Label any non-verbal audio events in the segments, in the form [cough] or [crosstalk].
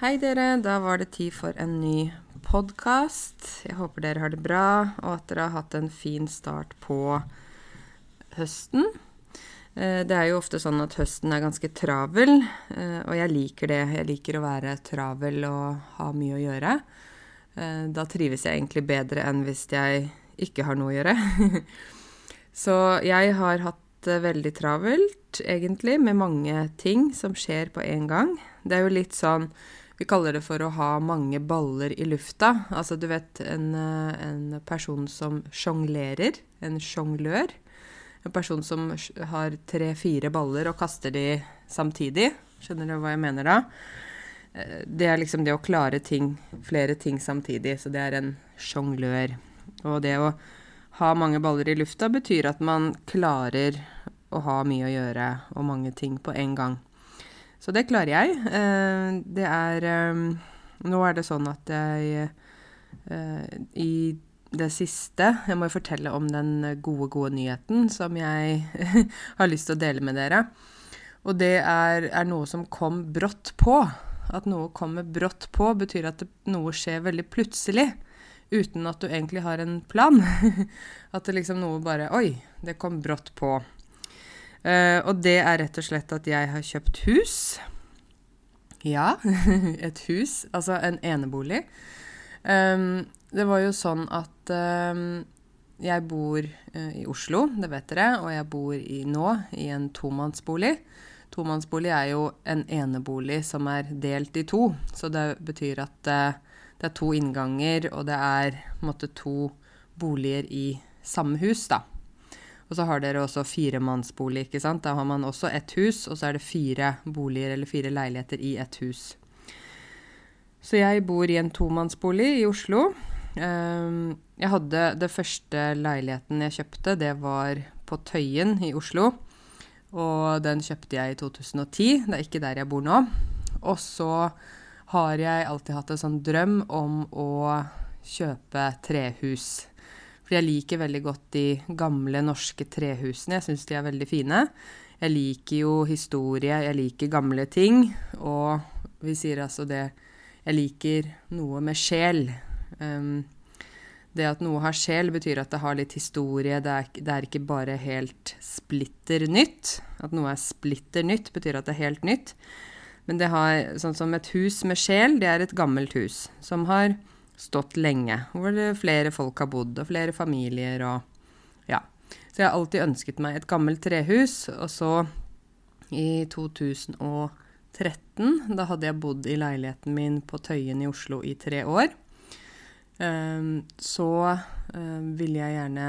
Hei dere, da var det tid for en ny podkast. Jeg håper dere har det bra, og at dere har hatt en fin start på høsten. Eh, det er jo ofte sånn at høsten er ganske travel, eh, og jeg liker det. Jeg liker å være travel og ha mye å gjøre. Eh, da trives jeg egentlig bedre enn hvis jeg ikke har noe å gjøre. [laughs] Så jeg har hatt veldig travelt, egentlig, med mange ting som skjer på en gang. Det er jo litt sånn vi kaller det for å ha mange baller i lufta. Altså du vet en, eh, en person som sjonglerer. En sjonglør. En person som har tre-fire baller og kaster de samtidig. Skjønner du hva jeg mener da? Eh, det er liksom det å klare ting, flere ting samtidig. Så det er en sjonglør. Og det å ha mange baller i lufta betyr at man klarer å ha mye å gjøre og mange ting på en gang. Så det klarer jeg. Eh, det er eh, Nå er det sånn at jeg eh, i det siste Jeg må jo fortelle om den gode, gode nyheten som jeg [laughs] har lyst til å dele med dere. Og det er, er, noe som kom brått på. At noe kommer brått på, betyr at noe skjer veldig plutselig. Uten at du egentlig har en plan. [laughs] at det liksom noe bare Oi, det kom brått på. Uh, og det er rett og slett at jeg har kjøpt hus. Ja, [laughs] et hus. Altså en enebolig. Um, det var jo sånn at um, jeg bor uh, i Oslo, det vet dere, og jeg bor i, nå i en tomannsbolig. Tomannsbolig er jo en enebolig som er delt i to, så det betyr at uh, det er to innganger, og det er måte to boliger i samme hus, da. Og så har dere også firemannsbolig, ikke sant. Da har man også ett hus, og så er det fire boliger eller fire leiligheter i ett hus. Så jeg bor i en tomannsbolig i Oslo. Ehm, jeg hadde det første leiligheten jeg kjøpte, det var på Tøyen i Oslo. Og den kjøpte jeg i 2010. Det er ikke der jeg bor nå. Og så har jeg alltid hatt en sånn drøm om å kjøpe trehus. For jeg liker veldig godt de gamle norske trehusene. Jeg syns de er veldig fine. Jeg liker jo historie, jeg liker gamle ting. Og vi sier altså det Jeg liker noe med sjel. Um, det at noe har sjel, betyr at det har litt historie. Det er, det er, ikke bare helt splitter nytt. At noe er splitter nytt, betyr at det er helt nytt. Men det har, sånn som et hus med sjel, det er et gammelt hus som har stått lenge. Hvor flere folk har bodd, og flere familier og Ja. Så jeg har alltid ønsket meg et gammelt trehus. Og så, i 2013, da hadde jeg bodd i leiligheten min på Tøyen i Oslo i tre år. Um, så um, ville jeg gjerne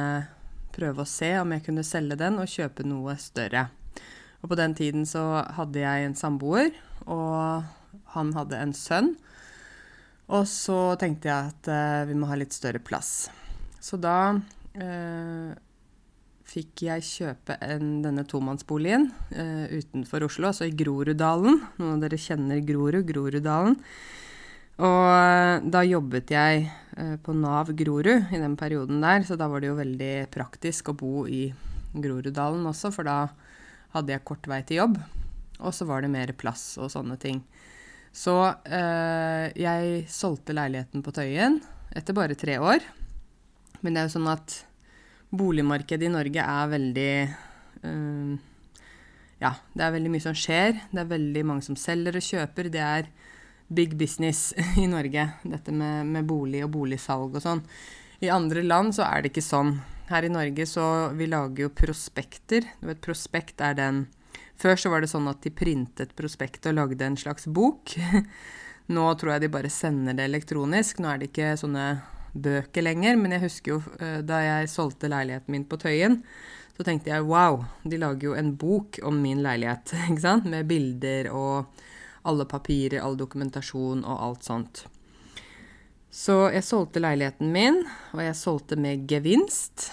prøve å se om jeg kunne selge den og kjøpe noe større. Og på den tiden så hadde jeg en samboer, og han hadde en sønn. Og så tenkte jeg at eh, vi må ha litt større plass. Så da eh, fikk jeg kjøpe en, denne tomannsboligen eh, utenfor Oslo, altså i Groruddalen. Noen av dere kjenner Grorud, Groruddalen. Og da jobbet jeg på Nav Grorud i den perioden der, så da var det jo veldig praktisk å bo i Groruddalen også, for da hadde jeg kort vei til jobb. Og så var det mer plass og sånne ting. Så eh, jeg solgte leiligheten på Tøyen etter bare tre år. Men det er jo sånn at boligmarkedet i Norge er veldig eh, Ja, det er veldig mye som skjer. Det er veldig mange som selger og kjøper. Det er big business [laughs] i Norge, dette med, med bolig og boligsalg og sånn. I andre land så er det ikke sånn. Her i Norge så vi lager jo prospekter. Du vet, prospekt er den før så var det sånn at de printet prospektet og lagde en slags bok. [laughs] Nå tror jeg de bare sender det elektronisk. Nå er det ikke sånne bøker lenger. Men jeg husker jo eh, da jeg solgte leiligheten min på Tøyen, så tenkte jeg wow, de lager jo en bok om min leilighet, [laughs] ikke sant? Med bilder og alle papirer, all dokumentasjon og alt sånt. Så jeg solgte leiligheten min, og jeg solgte med gevinst.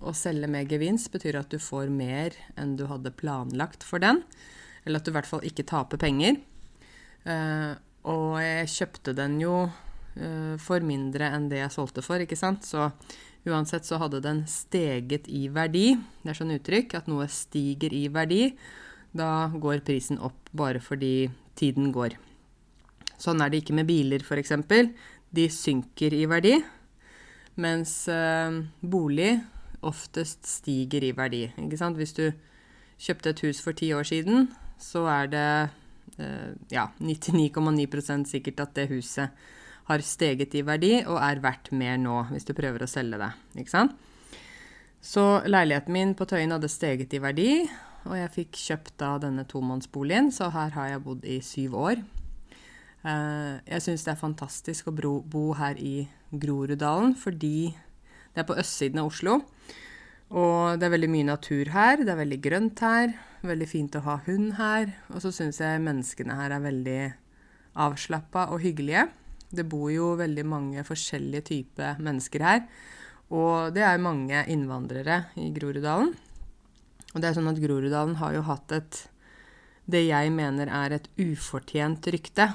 Å selge med gevinst betyr at du får mer enn du hadde planlagt for den. Eller at du i hvert fall ikke taper penger. Uh, og jeg kjøpte den jo uh, for mindre enn det jeg solgte for, ikke sant. Så uansett så hadde den steget i verdi. Det er sånn uttrykk at noe stiger i verdi. Da går prisen opp bare fordi tiden går. Sånn er det ikke med biler, f.eks. De synker i verdi, mens uh, bolig oftest stiger i verdi. Ikke sant? Hvis du kjøpte et hus for ti år siden, så er det eh, ja, 99,9% sikkert at det huset har steget i verdi og er verdt mer nå, hvis du prøver å selge det. Ikke sant? Så leiligheten min på Tøyen hadde steget i verdi, og jeg fikk kjøpt da denne tomannsboligen, så her har jeg bodd i syv år. Eh, jeg syns det er fantastisk å bo her i Groruddalen, fordi det er på østsiden av Oslo. Og det er veldig mye natur her, det er veldig grønt her, veldig fint å ha hund her. Og så syns jeg menneskene her er veldig avslappa og hyggelige. Det bor jo veldig mange forskjellige typer mennesker her. Og det er mange innvandrere i Groruddalen. Og det er sånn at Groruddalen har jo hatt et det jeg mener er et ufortjent rykte.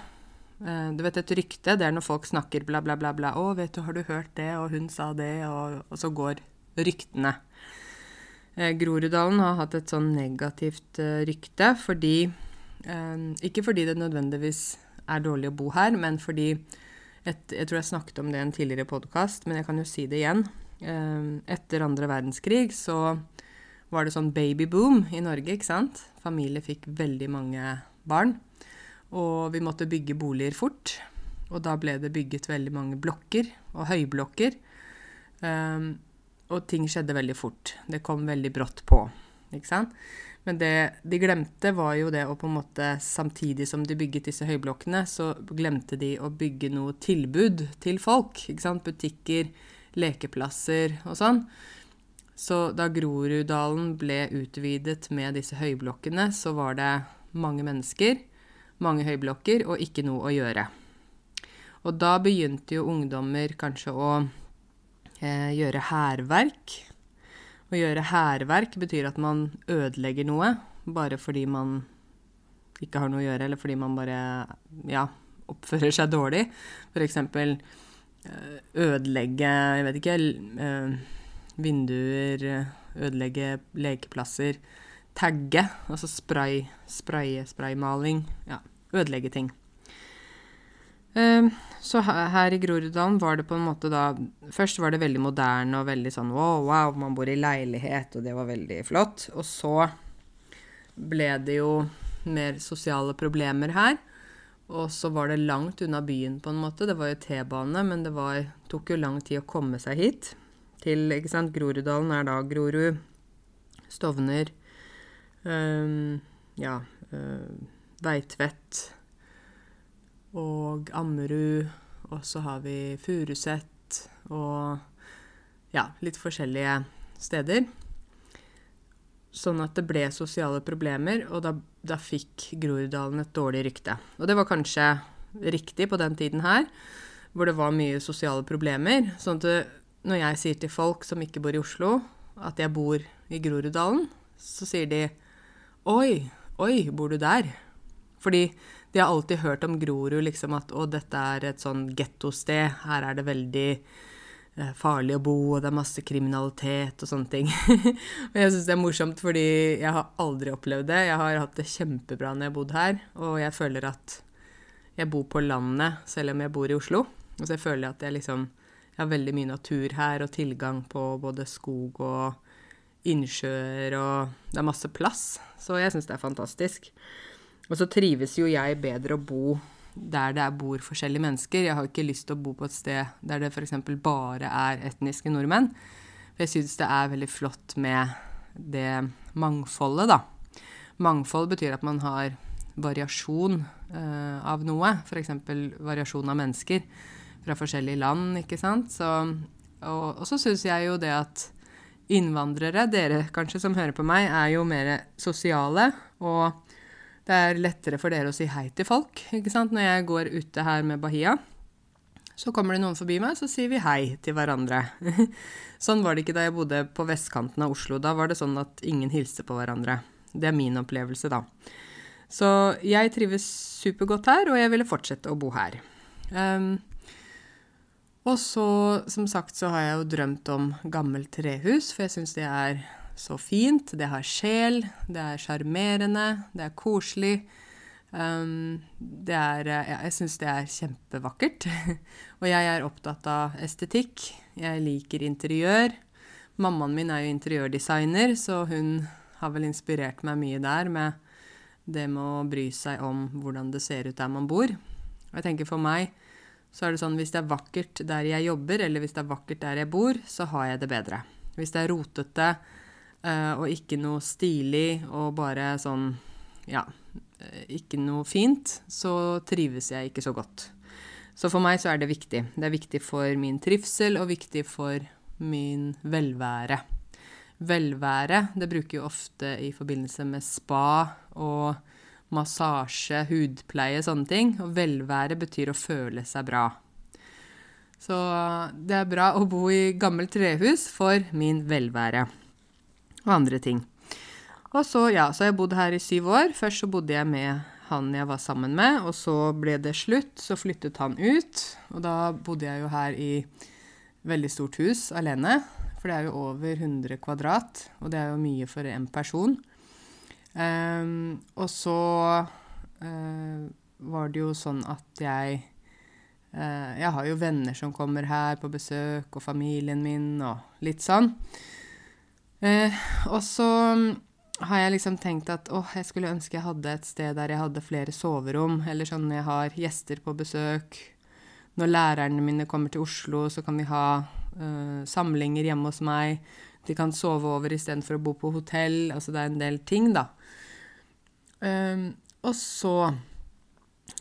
Eh, du vet, et rykte, det er når folk snakker bla, bla, bla, bla. 'Å, vet du, har du hørt det?' Og hun sa det, og, og så går ryktene. Eh, Groruddalen har hatt et sånn negativt eh, rykte fordi eh, Ikke fordi det nødvendigvis er dårlig å bo her, men fordi et, Jeg tror jeg snakket om det i en tidligere podkast, men jeg kan jo si det igjen. Etter andre verdenskrig så var det sånn babyboom i Norge, ikke sant? Familier fikk veldig mange barn. Og vi måtte bygge boliger fort. Og da ble det bygget veldig mange blokker, og høyblokker. Um, og ting skjedde veldig fort. Det kom veldig brått på. Ikke sant? Men det de glemte, var jo det å på en måte Samtidig som de bygget disse høyblokkene, så glemte de å bygge noe tilbud til folk. Ikke sant? Butikker, lekeplasser og sånn. Så da Groruddalen ble utvidet med disse høyblokkene, så var det mange mennesker mange høyblokker og ikke noe å gjøre. Og da begynte jo ungdommer kanskje å eh, gjøre hærverk. Å gjøre hærverk betyr at man ødelegger noe bare fordi man ikke har noe å gjøre, eller fordi man bare ja, oppfører seg dårlig. F.eks. Eh, ødelegge jeg vet ikke eh, vinduer, ødelegge lekeplasser tagge, altså spray, spraye, spraymaling. Ja, ødelegge ting. Uh, så her i Groruddalen var det på en måte da Først var det veldig moderne og veldig sånn wow, wow, man bor i leilighet, og det var veldig flott. Og så ble det jo mer sosiale problemer her. Og så var det langt unna byen, på en måte. Det var jo T-bane, men det var, tok jo lang tid å komme seg hit. Til, ikke sant, Groruddalen er da Grorud, Stovner, Um, ja uh, Veitvet og Ammerud. Og så har vi Furuset og ja, litt forskjellige steder. Sånn at det ble sosiale problemer, og da, da fikk Groruddalen et dårlig rykte. Og det var kanskje riktig på den tiden her, hvor det var mye sosiale problemer. Sånn at når jeg sier til folk som ikke bor i Oslo, at jeg bor i Groruddalen, så sier de Oi, oi, bor du der? Fordi de har alltid hørt om Grorud, liksom at å, dette er et sånn gettosted. Her er det veldig eh, farlig å bo, og det er masse kriminalitet og sånne ting. [laughs] og jeg syns det er morsomt, fordi jeg har aldri opplevd det. Jeg har hatt det kjempebra når jeg har bodd her, og jeg føler at jeg bor på landet selv om jeg bor i Oslo. Og så jeg føler at jeg liksom jeg har veldig mye natur her, og tilgang på både skog og innsjøer, og det er masse plass. Så jeg syns det er fantastisk. Og så trives jo jeg bedre å bo der det bor forskjellige mennesker. Jeg har ikke lyst til å bo på et sted der det f.eks. bare er etniske nordmenn. For jeg syns det er veldig flott med det mangfoldet, da. Mangfold betyr at man har variasjon uh, av noe. F.eks. variasjon av mennesker fra forskjellige land, ikke sant. Så, og, og så syns jeg jo det at innvandrere, dere kanskje som hører på meg, er jo mer sosiale. Og det er lettere for dere å si hei til folk. ikke sant? Når jeg går ute her med Bahia, så kommer det noen forbi meg, så sier vi hei til hverandre. [laughs] sånn var det ikke da jeg bodde på vestkanten av Oslo. Da var det sånn at ingen hilste på hverandre. Det er min opplevelse, da. Så jeg trives supergodt her, og jeg ville fortsette å bo her. Um, og så, som sagt, så har jeg jo drømt om gammelt trehus, for jeg syns det er så fint. Det har sjel, det er sjarmerende, det er koselig. Um, det er ja, Jeg syns det er kjempevakkert. [laughs] og jeg er opptatt av estetikk. Jeg liker interiør. Mammaen min er jo interiørdesigner, så hun har vel inspirert meg mye der med det med å bry seg om hvordan det ser ut der man bor. Og jeg tenker for meg så er det sånn hvis det er vakkert der jeg jobber, eller hvis det er vakkert der jeg bor, så har jeg det bedre. Hvis det er rotete uh, og ikke noe stilig og bare sånn ja, uh, ikke noe fint, så trives jeg ikke så godt. Så for meg så er det viktig. Det er viktig for min trivsel og viktig for min velvære. Velvære det bruker jo ofte i forbindelse med spa og massasje, hudpleie, sånne ting. Og velvære betyr å føle seg bra. Så det er bra å bo i gammelt trehus for min velvære. Og andre ting. Og så, ja, så har jeg bodd her i syv år. Først så bodde jeg med han jeg var sammen med, og så ble det slutt. Så flyttet han ut, og da bodde jeg jo her i veldig stort hus alene. For det er jo over 100 kvadrat, og det er jo mye for én person. Um, og så uh, var det jo sånn at jeg uh, Jeg har jo venner som kommer her på besøk, og familien min, og litt sånn. Uh, og så har jeg liksom tenkt at åh, jeg skulle ønske jeg hadde et sted der jeg hadde flere soverom, eller sånn jeg har gjester på besøk. Når lærerne mine kommer til Oslo, så kan vi ha samlinger hjemme hos meg. De kan sove over istedenfor å bo på hotell. Altså det er en del ting, da. Um, og så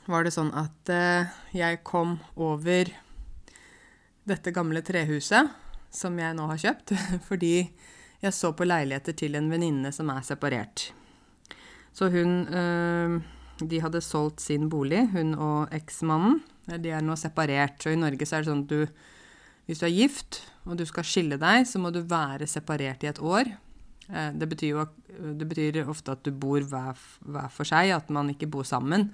var det sånn at uh, jeg kom over dette gamle trehuset som jeg nå har kjøpt, [laughs] fordi jeg så på leiligheter til en venninne som er separert. Så hun uh, De hadde solgt sin bolig, hun og eksmannen. De er nå separert. Så i Norge så er det sånn at du Hvis du er gift og du skal skille deg, så må du være separert i et år. Eh, det betyr jo det betyr ofte at du bor hver, hver, for seg, at man ikke bor sammen.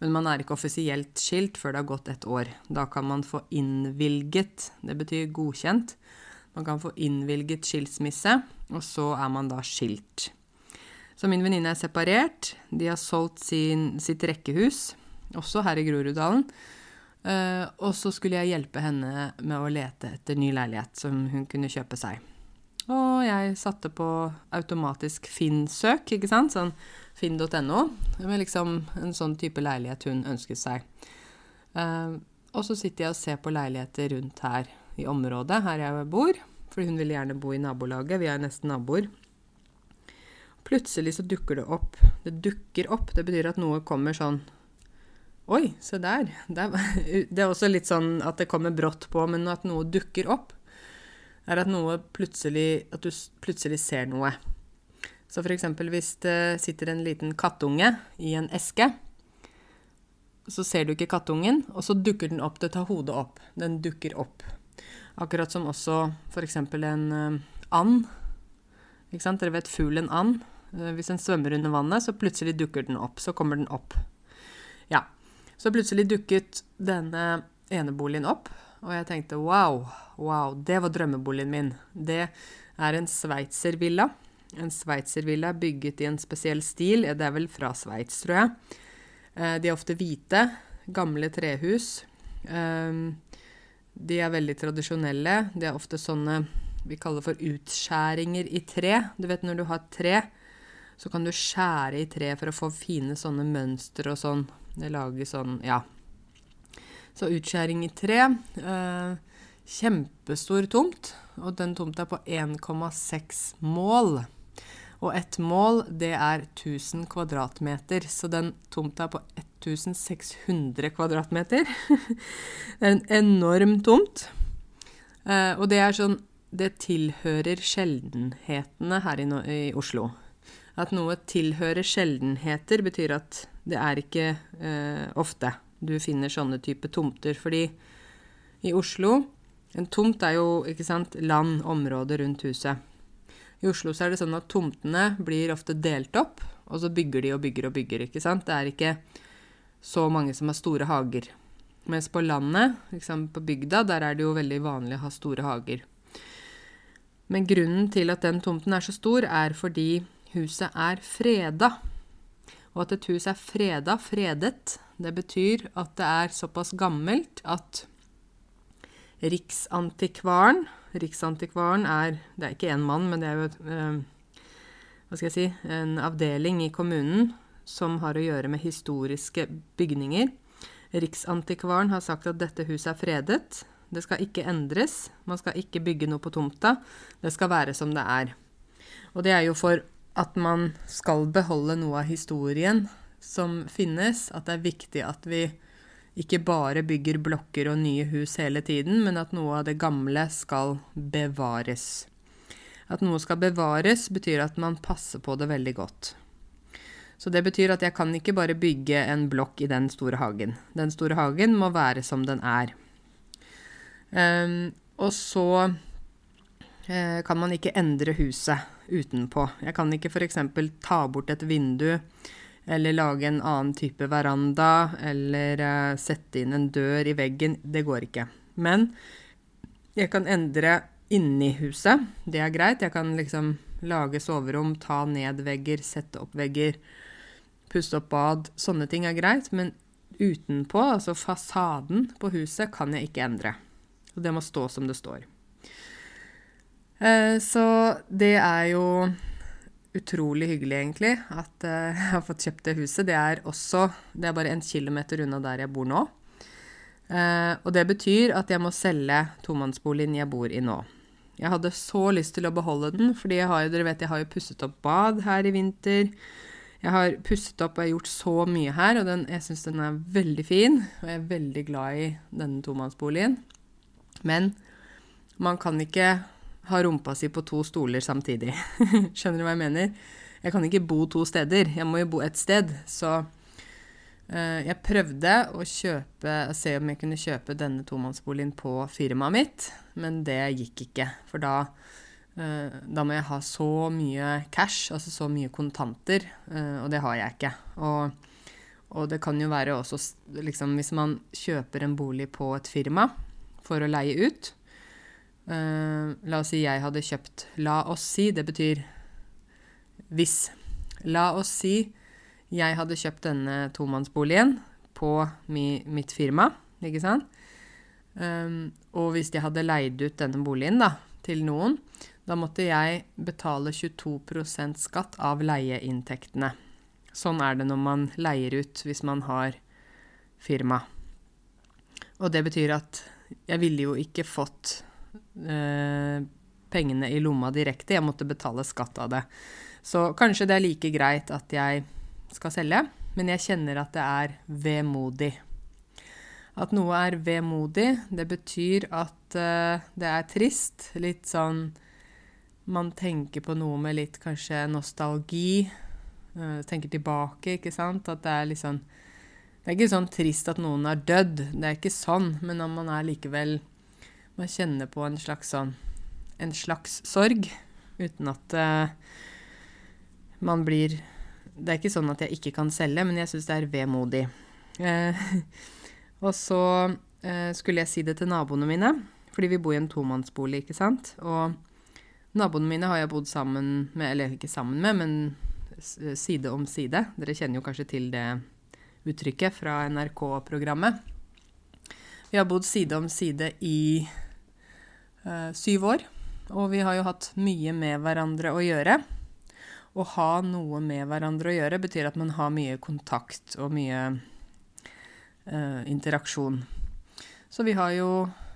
Men man er ikke offisielt skilt før det har gått et år. Da kan man få innvilget, det betyr godkjent, man kan få innvilget skilsmisse, og så er man da skilt. Så min venninne er separert. De har solgt sin, sitt rekkehus, også her i Groruddalen. Uh, og så skulle jeg hjelpe henne med å lete etter ny leilighet som hun kunne kjøpe seg. Og jeg satte på automatisk Finn-søk, ikke sant, sånn finn.no, med liksom en sånn type leilighet hun ønsket seg. Uh, og så sitter jeg og ser på leiligheter rundt her i området, her jeg bor, fordi hun ville gjerne bo i nabolaget, vi er nesten naboer. Plutselig så dukker det opp. Det dukker opp, det betyr at noe kommer sånn Oi, se der. Det er [laughs] også litt sånn at det kommer brått på, men at noe dukker opp er at plutselig At du plutselig ser noe. Så f.eks. hvis det sitter en liten kattunge i en eske, så ser du ikke kattungen, og så dukker den opp. Det tar hodet opp. Den dukker opp. Akkurat som også f.eks. en uh, and. Ikke sant? Dere vet fuglen and. Uh, hvis den svømmer under vannet, så plutselig dukker den opp. Så kommer den opp. Ja. Så plutselig dukket denne eneboligen opp, og jeg tenkte wow, wow, det var drømmeboligen min. Det er en sveitservilla. En sveitservilla bygget i en spesiell stil. Det er vel fra Sveits, tror jeg. Eh, de er ofte hvite. Gamle trehus. Ehm, de er veldig tradisjonelle. De er ofte sånne vi kaller for utskjæringer i tre. Du vet når du har tre, så kan du skjære i tre for å få fine sånne mønstre og sånn. Det lager sånn, ja, så utskjæring i tre. Eh, kjempestor tomt, og den tomta er på 1,6 mål. Og ett mål, det er 1000 kvadratmeter, så den tomta er på 1600 kvadratmeter. [laughs] det er en enorm tomt. Eh, og det er sånn Det tilhører sjeldenhetene her i, i Oslo. At noe tilhører sjeldenheter, betyr at det er ikke eh, ofte du finner sånne type tomter. Fordi i Oslo En tomt er jo ikke sant, land, område rundt huset. I Oslo så er det sånn at tomtene blir ofte delt opp, og så bygger de og bygger og bygger. ikke sant? Det er ikke så mange som har store hager. Mens på landet, liksom på bygda, der er det jo veldig vanlig å ha store hager. Men grunnen til at den tomten er så stor, er fordi huset er freda. Og at et hus er freda, fredet, det betyr at det er såpass gammelt at Riksantikvaren Riksantikvaren er Det er ikke én mann, men det er jo et, eh, hva skal jeg si, en avdeling i kommunen som har å gjøre med historiske bygninger. Riksantikvaren har sagt at dette huset er fredet. Det skal ikke endres. Man skal ikke bygge noe på tomta. Det skal være som det er. Og det er jo for at man skal beholde noe av historien som finnes, at det er viktig at vi ikke bare bygger blokker og nye hus hele tiden, men at noe av det gamle skal bevares. At noe skal bevares, betyr at man passer på det veldig godt. Så det betyr at jeg kan ikke bare bygge en blokk i den store hagen. Den store hagen må være som den er. Um, og så uh, kan man ikke endre huset utenpå. Jeg kan ikke f.eks. ta bort et vindu eller lage en annen type veranda, eller uh, sette inn en dør i veggen. Det går ikke. Men jeg kan endre inni huset. Det er greit. Jeg kan liksom lage soverom, ta ned vegger, sette opp vegger, pusse opp bad. Sånne ting er greit. Men utenpå, altså fasaden på huset, kan jeg ikke endre. Og det må stå som det står. Uh, så det er jo utrolig hyggelig, egentlig, at uh, [laughs] jeg har fått kjøpt det huset. Det er også Det er bare en kilometer unna der jeg bor nå. Uh, og det betyr at jeg må selge tomannsboligen jeg bor i nå. Jeg hadde så lyst til å beholde den, fordi jeg har, dere vet, jeg har jo pusset opp bad her i vinter. Jeg har pusset opp og gjort så mye her, og den, jeg syns den er veldig fin. Og jeg er veldig glad i denne tomannsboligen. Men man kan ikke ha rumpa si på to stoler samtidig. [laughs] Skjønner du hva jeg mener? Jeg kan ikke bo to steder. Jeg må jo bo ett sted. Så uh, jeg prøvde å kjøpe, se om jeg kunne kjøpe denne tomannsboligen på firmaet mitt, men det gikk ikke. For da, uh, da må jeg ha så mye cash, altså så mye kontanter, uh, og det har jeg ikke. Og, og det kan jo være også liksom, Hvis man kjøper en bolig på et firma for å leie ut, Uh, la oss si jeg hadde kjøpt La oss si, det betyr hvis. La oss si jeg hadde kjøpt denne tomannsboligen på mi, mitt firma, ikke sant? Um, og hvis jeg hadde leid ut denne boligen da, til noen, da måtte jeg betale 22% skatt av leieinntektene. Sånn er det når man leier ut hvis man har firma. Og det betyr at jeg ville jo ikke fått Eh, pengene i lomma direkte. Jeg måtte betale skatt av det. Så kanskje det er like greit at jeg skal selge, men jeg kjenner at det er vemodig. At noe er vemodig, det betyr at uh, det er trist. Litt sånn Man tenker på noe med litt kanskje nostalgi. Uh, tenker tilbake, ikke sant. At det er litt sånn Det er ikke sånn trist at noen er dødd. Det er ikke sånn, men når man er likevel man kjenner på en slags sånn En slags sorg, uten at uh, man blir Det er ikke sånn at jeg ikke kan selge, men jeg syns det er vemodig. Uh, [laughs] og så uh, skulle jeg si det til naboene mine, fordi vi bor i en tomannsbolig, ikke sant. Og naboene mine har jeg bodd sammen med, eller ikke sammen med, men side om side. Dere kjenner jo kanskje til det uttrykket fra NRK-programmet. Vi har bodd side om side i syv år. Og vi har jo hatt mye med hverandre å gjøre. Å ha noe med hverandre å gjøre betyr at man har mye kontakt og mye eh, interaksjon. Så vi har jo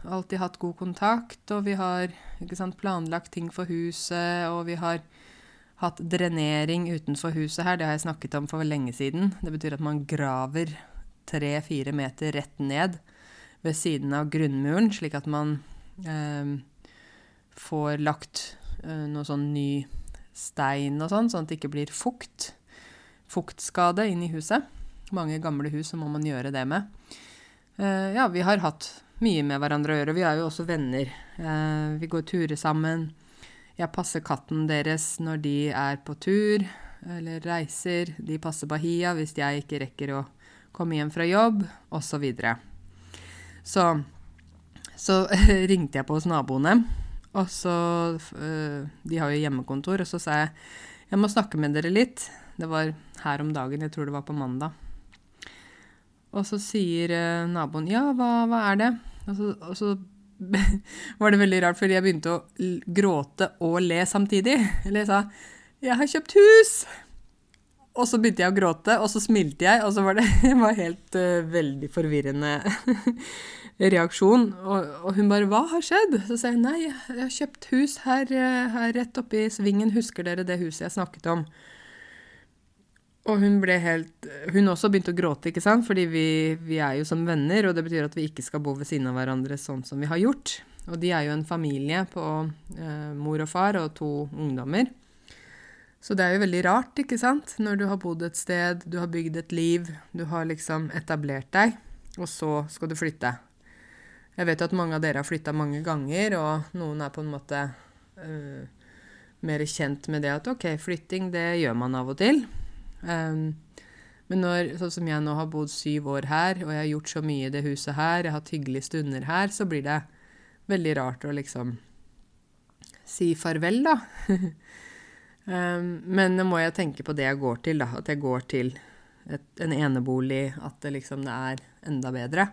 alltid hatt god kontakt, og vi har sant, planlagt ting for huset, og vi har hatt drenering utenfor huset her. Det har jeg snakket om for lenge siden. Det betyr at man graver tre-fire meter rett ned ved siden av grunnmuren, slik at man får lagt uh, noe sånn ny stein og sånn, sånn at det ikke blir fukt. Fuktskade inn i huset. Mange gamle hus så må man gjøre det med. Uh, ja, vi har hatt mye med hverandre å gjøre. Vi er jo også venner. Uh, vi går turer sammen. Jeg passer katten deres når de er på tur eller reiser. De passer Bahia hvis jeg ikke rekker å komme hjem fra jobb, osv. Så, videre. så så [laughs] ringte jeg på hos naboene, og så uh, De har jo hjemmekontor, og så sa jeg Jeg må snakke med dere litt. Det var her om dagen, jeg tror det var på mandag. Og så sier eh, naboen ja, hva, hva er det? Og så, og så [laughs] var det veldig rart, fordi jeg begynte å gråte og le samtidig. [laughs] Eller jeg sa 'Jeg har kjøpt hus'! Og så begynte jeg å gråte, og så smilte jeg, og så var det [laughs] var helt uh, veldig forvirrende [laughs] reaksjon. Og, og, hun bare 'Hva har skjedd?' Så sa jeg 'Nei, jeg har kjøpt hus her, eh, her rett oppe i svingen. Husker dere det huset jeg snakket om?' Og hun ble helt Hun også begynte å gråte, ikke sant? Fordi vi, vi, er jo som venner, og det betyr at vi ikke skal bo ved siden av hverandre sånn som vi har gjort. Og de er jo en familie på eh, mor og far og to ungdommer. Så det er jo veldig rart, ikke sant? Når du har bodd et sted, du har bygd et liv, du har liksom etablert deg, og så skal du flytte. Jeg vet at mange av dere har flytta mange ganger, og noen er på en måte uh, mer kjent med det at ok, flytting, det gjør man av og til. Um, men når, sånn som jeg nå har bodd syv år her, og jeg har gjort så mye i det huset her, jeg har hatt hyggelige stunder her, så blir det veldig rart å liksom si farvel, da. [laughs] um, men nå må jeg tenke på det jeg går til, da. At jeg går til et, en enebolig, at det liksom det er enda bedre.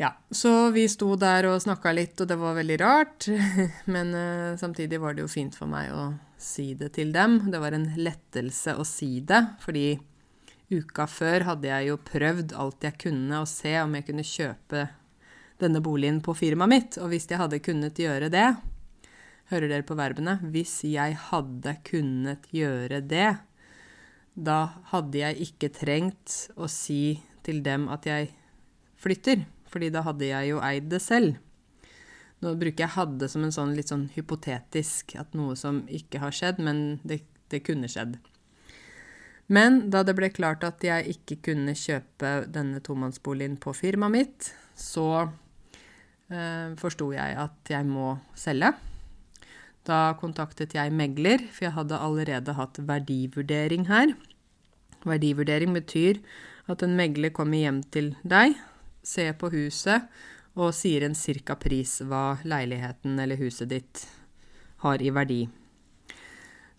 Ja, så vi sto der og snakka litt, og det var veldig rart. [laughs] Men uh, samtidig var det jo fint for meg å si det til dem. Det var en lettelse å si det, fordi uka før hadde jeg jo prøvd alt jeg kunne å se om jeg kunne kjøpe denne boligen på firmaet mitt. Og hvis jeg hadde kunnet gjøre det Hører dere på verbene? Hvis jeg hadde kunnet gjøre det, da hadde jeg ikke trengt å si til dem at jeg flytter fordi da hadde jeg jo eid det selv. Nå bruker jeg 'hadde' som en sånn litt sånn hypotetisk, at noe som ikke har skjedd, men det, det kunne skjedd. Men da det ble klart at jeg ikke kunne kjøpe denne tomannsboligen på firmaet mitt, så eh, forsto jeg at jeg må selge. Da kontaktet jeg megler, for jeg hadde allerede hatt verdivurdering her. Verdivurdering betyr at en megler kommer hjem til deg, ser på huset og sier en cirka pris hva leiligheten eller huset ditt har i verdi.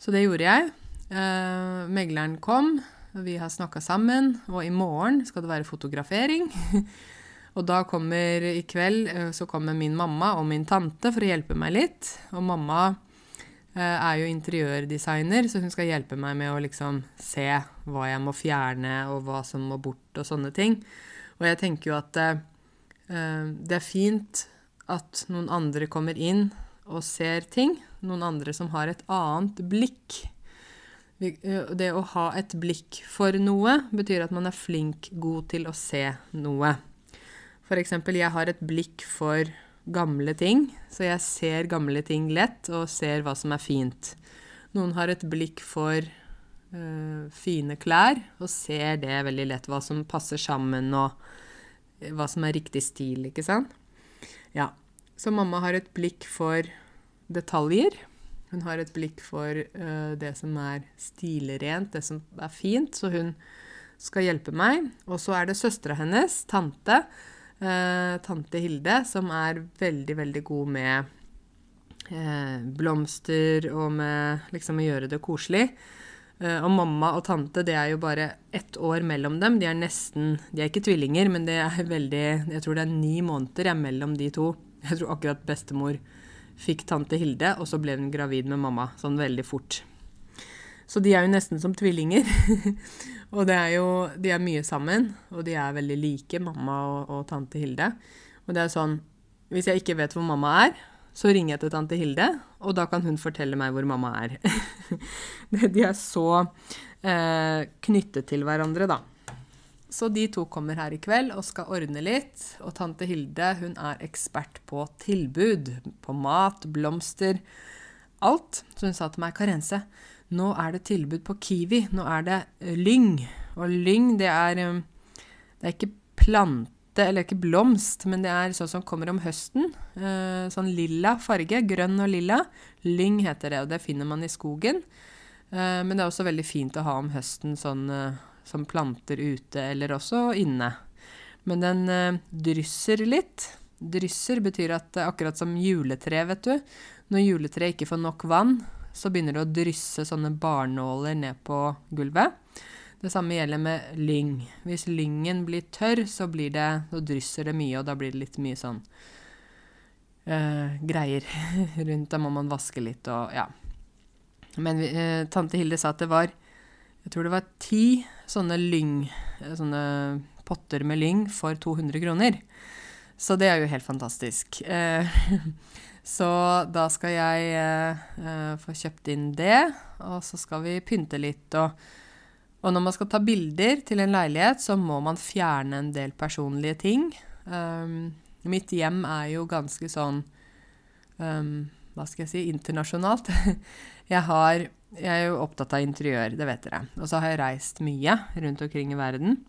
Så det gjorde jeg. Eh, megleren kom, vi har snakka sammen, og i morgen skal det være fotografering. [laughs] og da kommer i kveld eh, så kommer min mamma og min tante for å hjelpe meg litt. Og mamma eh, er jo interiørdesigner, så hun skal hjelpe meg med å liksom se hva jeg må fjerne, og hva som må bort, og sånne ting. Og jeg tenker jo at eh, det er fint at noen andre kommer inn og ser ting. Noen andre som har et annet blikk. Det å ha et blikk for noe betyr at man er flink, god til å se noe. For eksempel, jeg har et blikk for gamle ting, så jeg ser gamle ting lett og ser hva som er fint. Noen har et blikk for øh, fine klær, og ser det veldig lett, hva som passer sammen, og hva som er riktig stil, ikke sant? Ja. Så mamma har et blikk for detaljer. Hun har et blikk for øh, det som er stilrent, det som er fint, så hun skal hjelpe meg. Og så er det søstera hennes, tante, uh, tante Hilde, som er veldig, veldig god med eh, blomster og med liksom å gjøre det koselig. Eh, og mamma og tante, det er jo bare ett år mellom dem. De er nesten De er ikke tvillinger, men det er veldig Jeg tror det er ni måneder jeg, mellom de to. Jeg tror akkurat bestemor fikk tante Hilde, og så ble hun gravid med mamma. Sånn veldig fort. Så de er jo nesten som tvillinger. [laughs] og det er jo De er mye sammen, og de er veldig like, mamma og, og tante Hilde. Og det er sånn Hvis jeg ikke vet hvor mamma er, så ringer jeg til tante Hilde, og da kan hun fortelle meg hvor mamma er. [laughs] de er så eh, knyttet til hverandre, da. Så de to kommer her i kveld og skal ordne litt. Og tante Hilde hun er ekspert på tilbud. På mat, blomster, alt. Så hun sa til meg, Karense, nå er det tilbud på Kiwi. Nå er det lyng. Og lyng, det er, eh, det er ikke plante eller ikke blomst, men det er sånn som kommer om høsten. Eh, sånn lilla farge, grønn og lilla. Lyng heter det, og det finner man i skogen. Eh, men det er også veldig fint å ha om høsten sånn eh, som planter ute, eller også inne. Men den drysser litt. Drysser betyr at akkurat som juletre, vet du. Når juletreet ikke får nok vann, så begynner det å drysse sånne barnåler ned på gulvet. Det samme gjelder med lyng. Hvis lyngen blir tørr, så blir det, så drysser det mye, og da blir det litt mye sånn uh, greier [laughs] rundt. Da må man vaske litt og ja. Men uh, tante Hilde sa at det var jeg tror det var ti sånne lyng, sånne potter med lyng for 200 kroner. Så det er jo helt fantastisk. Uh, [laughs] så da skal jeg få kjøpt inn det, og så skal vi pynte litt og og når man skal ta bilder til en leilighet, så må man fjerne en del personlige ting. Um, mitt hjem er jo ganske sånn um, Hva skal jeg si internasjonalt. [laughs] jeg, har, jeg er jo opptatt av interiør, det vet dere. Og så har jeg reist mye rundt omkring i verden.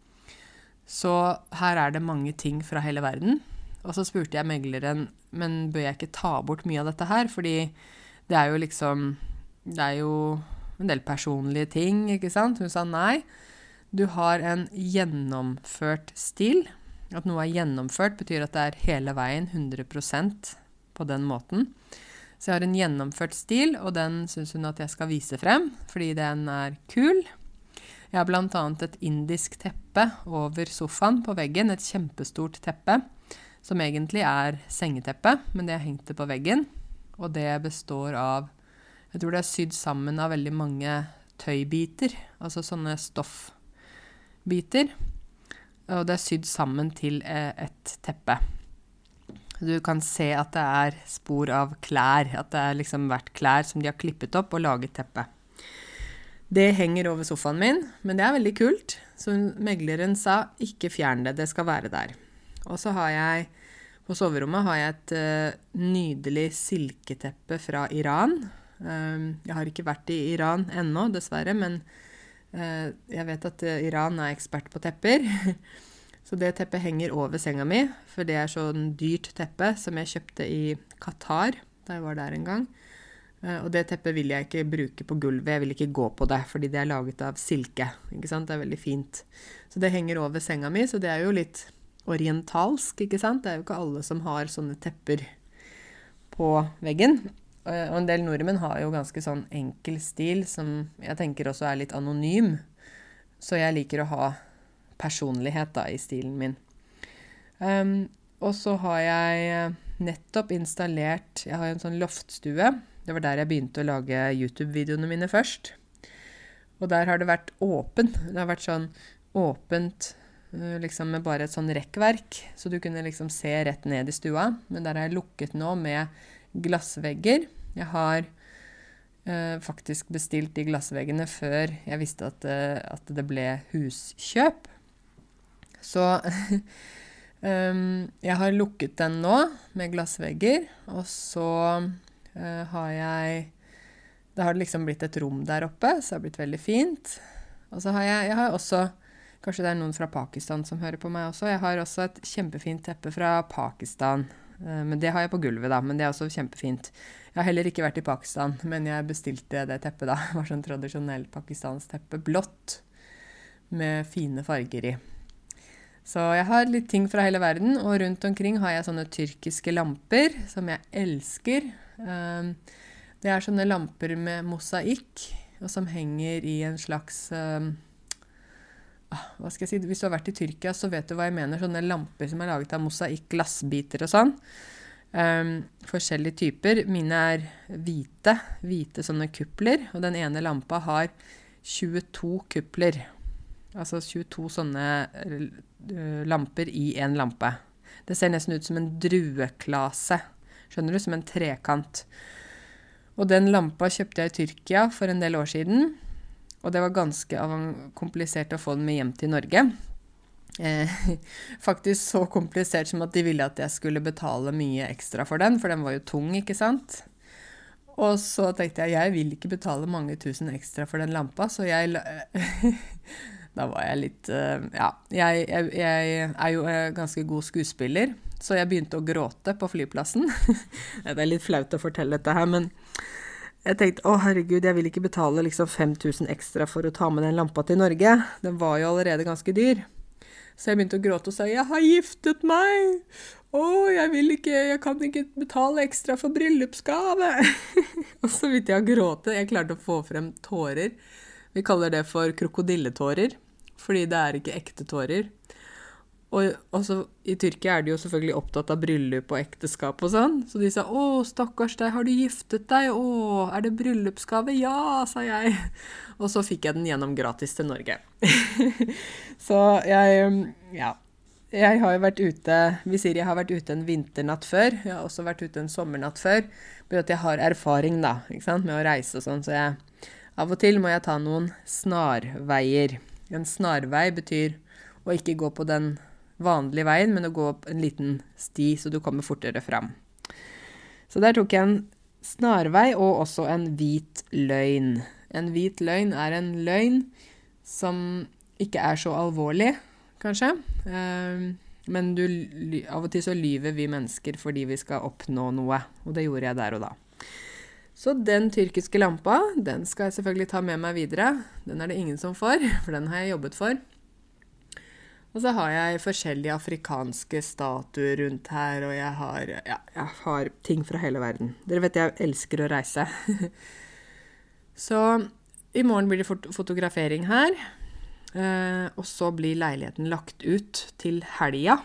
Så her er det mange ting fra hele verden. Og så spurte jeg megleren men bør jeg ikke ta bort mye av dette her, fordi det er jo liksom Det er jo en del personlige ting, ikke sant? Hun sa nei. Du har en gjennomført stil. At noe er gjennomført, betyr at det er hele veien 100% på den måten. Så jeg har en gjennomført stil, og den syns hun at jeg skal vise frem, fordi den er kul. Jeg har bl.a. et indisk teppe over sofaen på veggen, et kjempestort teppe, som egentlig er sengeteppe, men det er hengt det på veggen. Og det består av jeg tror det er sydd sammen av veldig mange tøybiter, altså sånne stoffbiter. Og det er sydd sammen til eh, et teppe. Du kan se at det er spor av klær, at det har liksom vært klær som de har klippet opp og laget teppe. Det henger over sofaen min, men det er veldig kult. Så megleren sa ikke fjern det, det skal være der. Og så har jeg på soverommet har jeg et uh, nydelig silketeppe fra Iran Ehm, jeg har ikke vært i Iran ennå, dessverre, men uh, jeg vet at uh, Iran er ekspert på tepper. [laughs] Så det teppet henger over senga mi, for det er sånn dyrt teppe som jeg kjøpte i Qatar da jeg var der en gang. Og det teppet vil jeg ikke bruke på gulvet, jeg vil ikke gå på det, fordi det er laget av silke. ikke sant? Det er veldig fint. Så det henger over senga mi, så det er jo litt orientalsk, ikke sant? Det er jo ikke alle som har sånne tepper på veggen. Eh, og en del nordmenn har jo ganske sånn enkel stil, som jeg tenker også er litt anonym. Så jeg liker å ha personlighet da, i stilen min. Um, og så har jeg eh, nettopp installert Jeg har en sånn loftstue. Det var der jeg begynte å lage YouTube-videoene mine først. Og der har det vært åpen. Det har vært sånn åpent liksom med bare et sånn rekkverk, så du kunne liksom se rett ned i stua. Men der er jeg lukket nå med glassvegger. Jeg har eh, faktisk bestilt de glassveggene før jeg visste at, eh, at det ble huskjøp. Så um, [laughs] jeg har lukket den nå med glassvegger, og så uh, har jeg Det har liksom blitt et rom der oppe, så det har blitt veldig fint. Og så har jeg, jeg har også Kanskje det er noen fra Pakistan som hører på meg også. Jeg har også et kjempefint teppe fra Pakistan. Eh, men det har jeg på gulvet, da. Men det er også kjempefint. Jeg har heller ikke vært i Pakistan, men jeg bestilte det teppet, da. [laughs] Det var sånn tradisjonell pakistansk teppe. Blått. Med fine farger i. Så jeg har litt ting fra hele verden, og rundt omkring har jeg sånne tyrkiske lamper som jeg elsker. Ehm, det er sånne lamper med mosaikk, og som henger i en slags Ah, hva skal jeg si, Hvis du har vært i Tyrkia, så vet du hva jeg mener. Sånne lamper som er laget av mosaikk, glassbiter og sånn. Um, forskjellige typer. Mine er hvite. Hvite sånne kupler. Og den ene lampa har 22 kupler. Altså 22 sånne uh, lamper i én lampe. Det ser nesten ut som en drueklase. Skjønner du? Som en trekant. Og den lampa kjøpte jeg i Tyrkia for en del år siden. Og det var ganske komplisert å få den med hjem til Norge. Eh, [laughs] faktisk så komplisert som at de ville at jeg skulle betale mye ekstra for den, for den var jo tung, ikke sant. Og så tenkte jeg jeg vil ikke betale mange tusen ekstra for den lampa, så jeg [laughs] Da var jeg litt uh, Ja. Jeg, jeg, jeg, er jo uh, ganske god skuespiller, så jeg begynte å gråte på flyplassen. [laughs] det er litt flaut å fortelle dette her, men jeg tenkte å herregud, jeg vil ikke betale liksom 5000 ekstra for å ta med den lampa til Norge. Den var jo allerede ganske dyr. Så jeg begynte å gråte og sa 'jeg har giftet meg', 'Å, jeg vil ikke Jeg kan ikke betale ekstra for bryllupsgave'. [laughs] og så begynte jeg å gråte. Jeg klarte å få frem tårer. Vi kaller det for krokodilletårer, fordi det er ikke ekte tårer. Og også, I Tyrkia er de jo selvfølgelig opptatt av bryllup og ekteskap og sånn. Så de sa 'Å, stakkars deg, har du giftet deg? Å, er det bryllupsgave?' 'Ja', sa jeg. Og så fikk jeg den gjennom gratis til Norge. [laughs] så jeg Ja. Jeg har jo vært ute Vi sier jeg har vært ute en vinternatt før. Jeg har også vært ute en sommernatt før. Fordi at jeg har erfaring da, ikke sant, med å reise og sånn. Så jeg, av og til må jeg ta noen snarveier. En snarvei betyr å ikke gå på den vanlige veien, men å gå opp en liten sti, så du kommer fortere fram. Så der tok jeg en snarvei og også en hvit løgn. En hvit løgn er en løgn som ikke er så alvorlig, kanskje. Ehm, men du, av og til så lyver vi mennesker fordi vi skal oppnå noe, og det gjorde jeg der og da. Så den tyrkiske lampa, den skal jeg selvfølgelig ta med meg videre. Den er det ingen som får, [laughs] for den har jeg jobbet for. Og så har jeg forskjellige afrikanske statuer rundt her, og jeg har, ja, jeg har ting fra hele verden. Dere vet jeg elsker å reise. [laughs] så i morgen blir det fot fotografering her. Eh, og så blir leiligheten lagt ut til helga.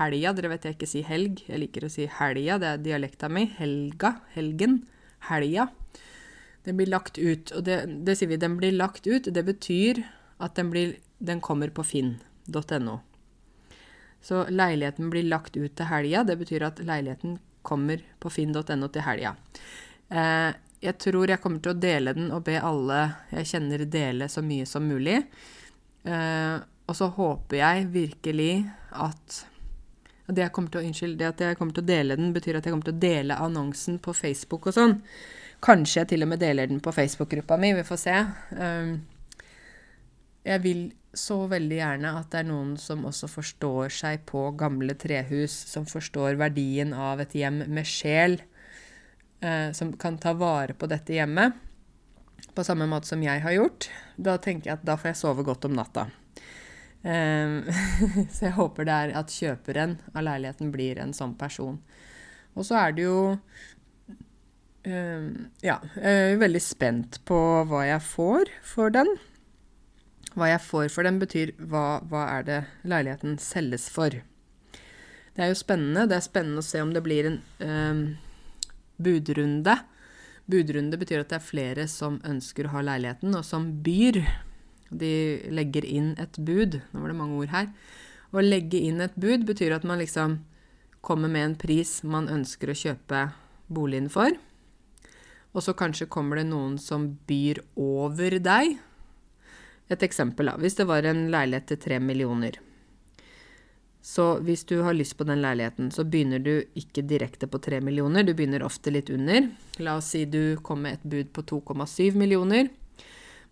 Helga, dere vet jeg ikke sier helg. Jeg liker å si helga, det er dialekta mi. Helga, helgen. Helga. Den blir lagt ut. Og det, det sier vi, den blir lagt ut. Det betyr at den, blir, den kommer på Finn finn.no. Så leiligheten blir lagt ut til helga. Det betyr at leiligheten kommer på finn.no til helga. Eh, jeg tror jeg kommer til å dele den og be alle jeg kjenner, dele så mye som mulig. Eh, og så håper jeg virkelig at det, jeg til unnskyld, det at jeg kommer til å dele den, betyr at jeg kommer til å dele annonsen på Facebook og sånn. Kanskje jeg til og med deler den på Facebook-gruppa mi. Vi får se. Um, jeg vil så veldig gjerne at det er noen som også forstår seg på gamle trehus, som forstår verdien av et hjem med sjel, eh, som kan ta vare på dette hjemmet på samme måte som jeg har gjort. Da tenker jeg at da får jeg sove godt om natta. Eh, [laughs] så jeg håper det er at kjøperen av leiligheten blir en sånn person. Og så er det jo um, Ja, jeg er veldig spent på hva jeg får for den. Hva jeg får for den, betyr hva, hva er det leiligheten selges for. Det er jo spennende. Det er spennende å se om det blir en um, budrunde. Budrunde betyr at det er flere som ønsker å ha leiligheten, og som byr. De legger inn et bud. Nå var det mange ord her. Å legge inn et bud betyr at man liksom kommer med en pris man ønsker å kjøpe boligen for. Og så kanskje kommer det noen som byr over deg, et eksempel, da. Hvis det var en leilighet til tre millioner. Så hvis du har lyst på den leiligheten, så begynner du ikke direkte på tre millioner, du begynner ofte litt under. La oss si du kom med et bud på 2,7 millioner.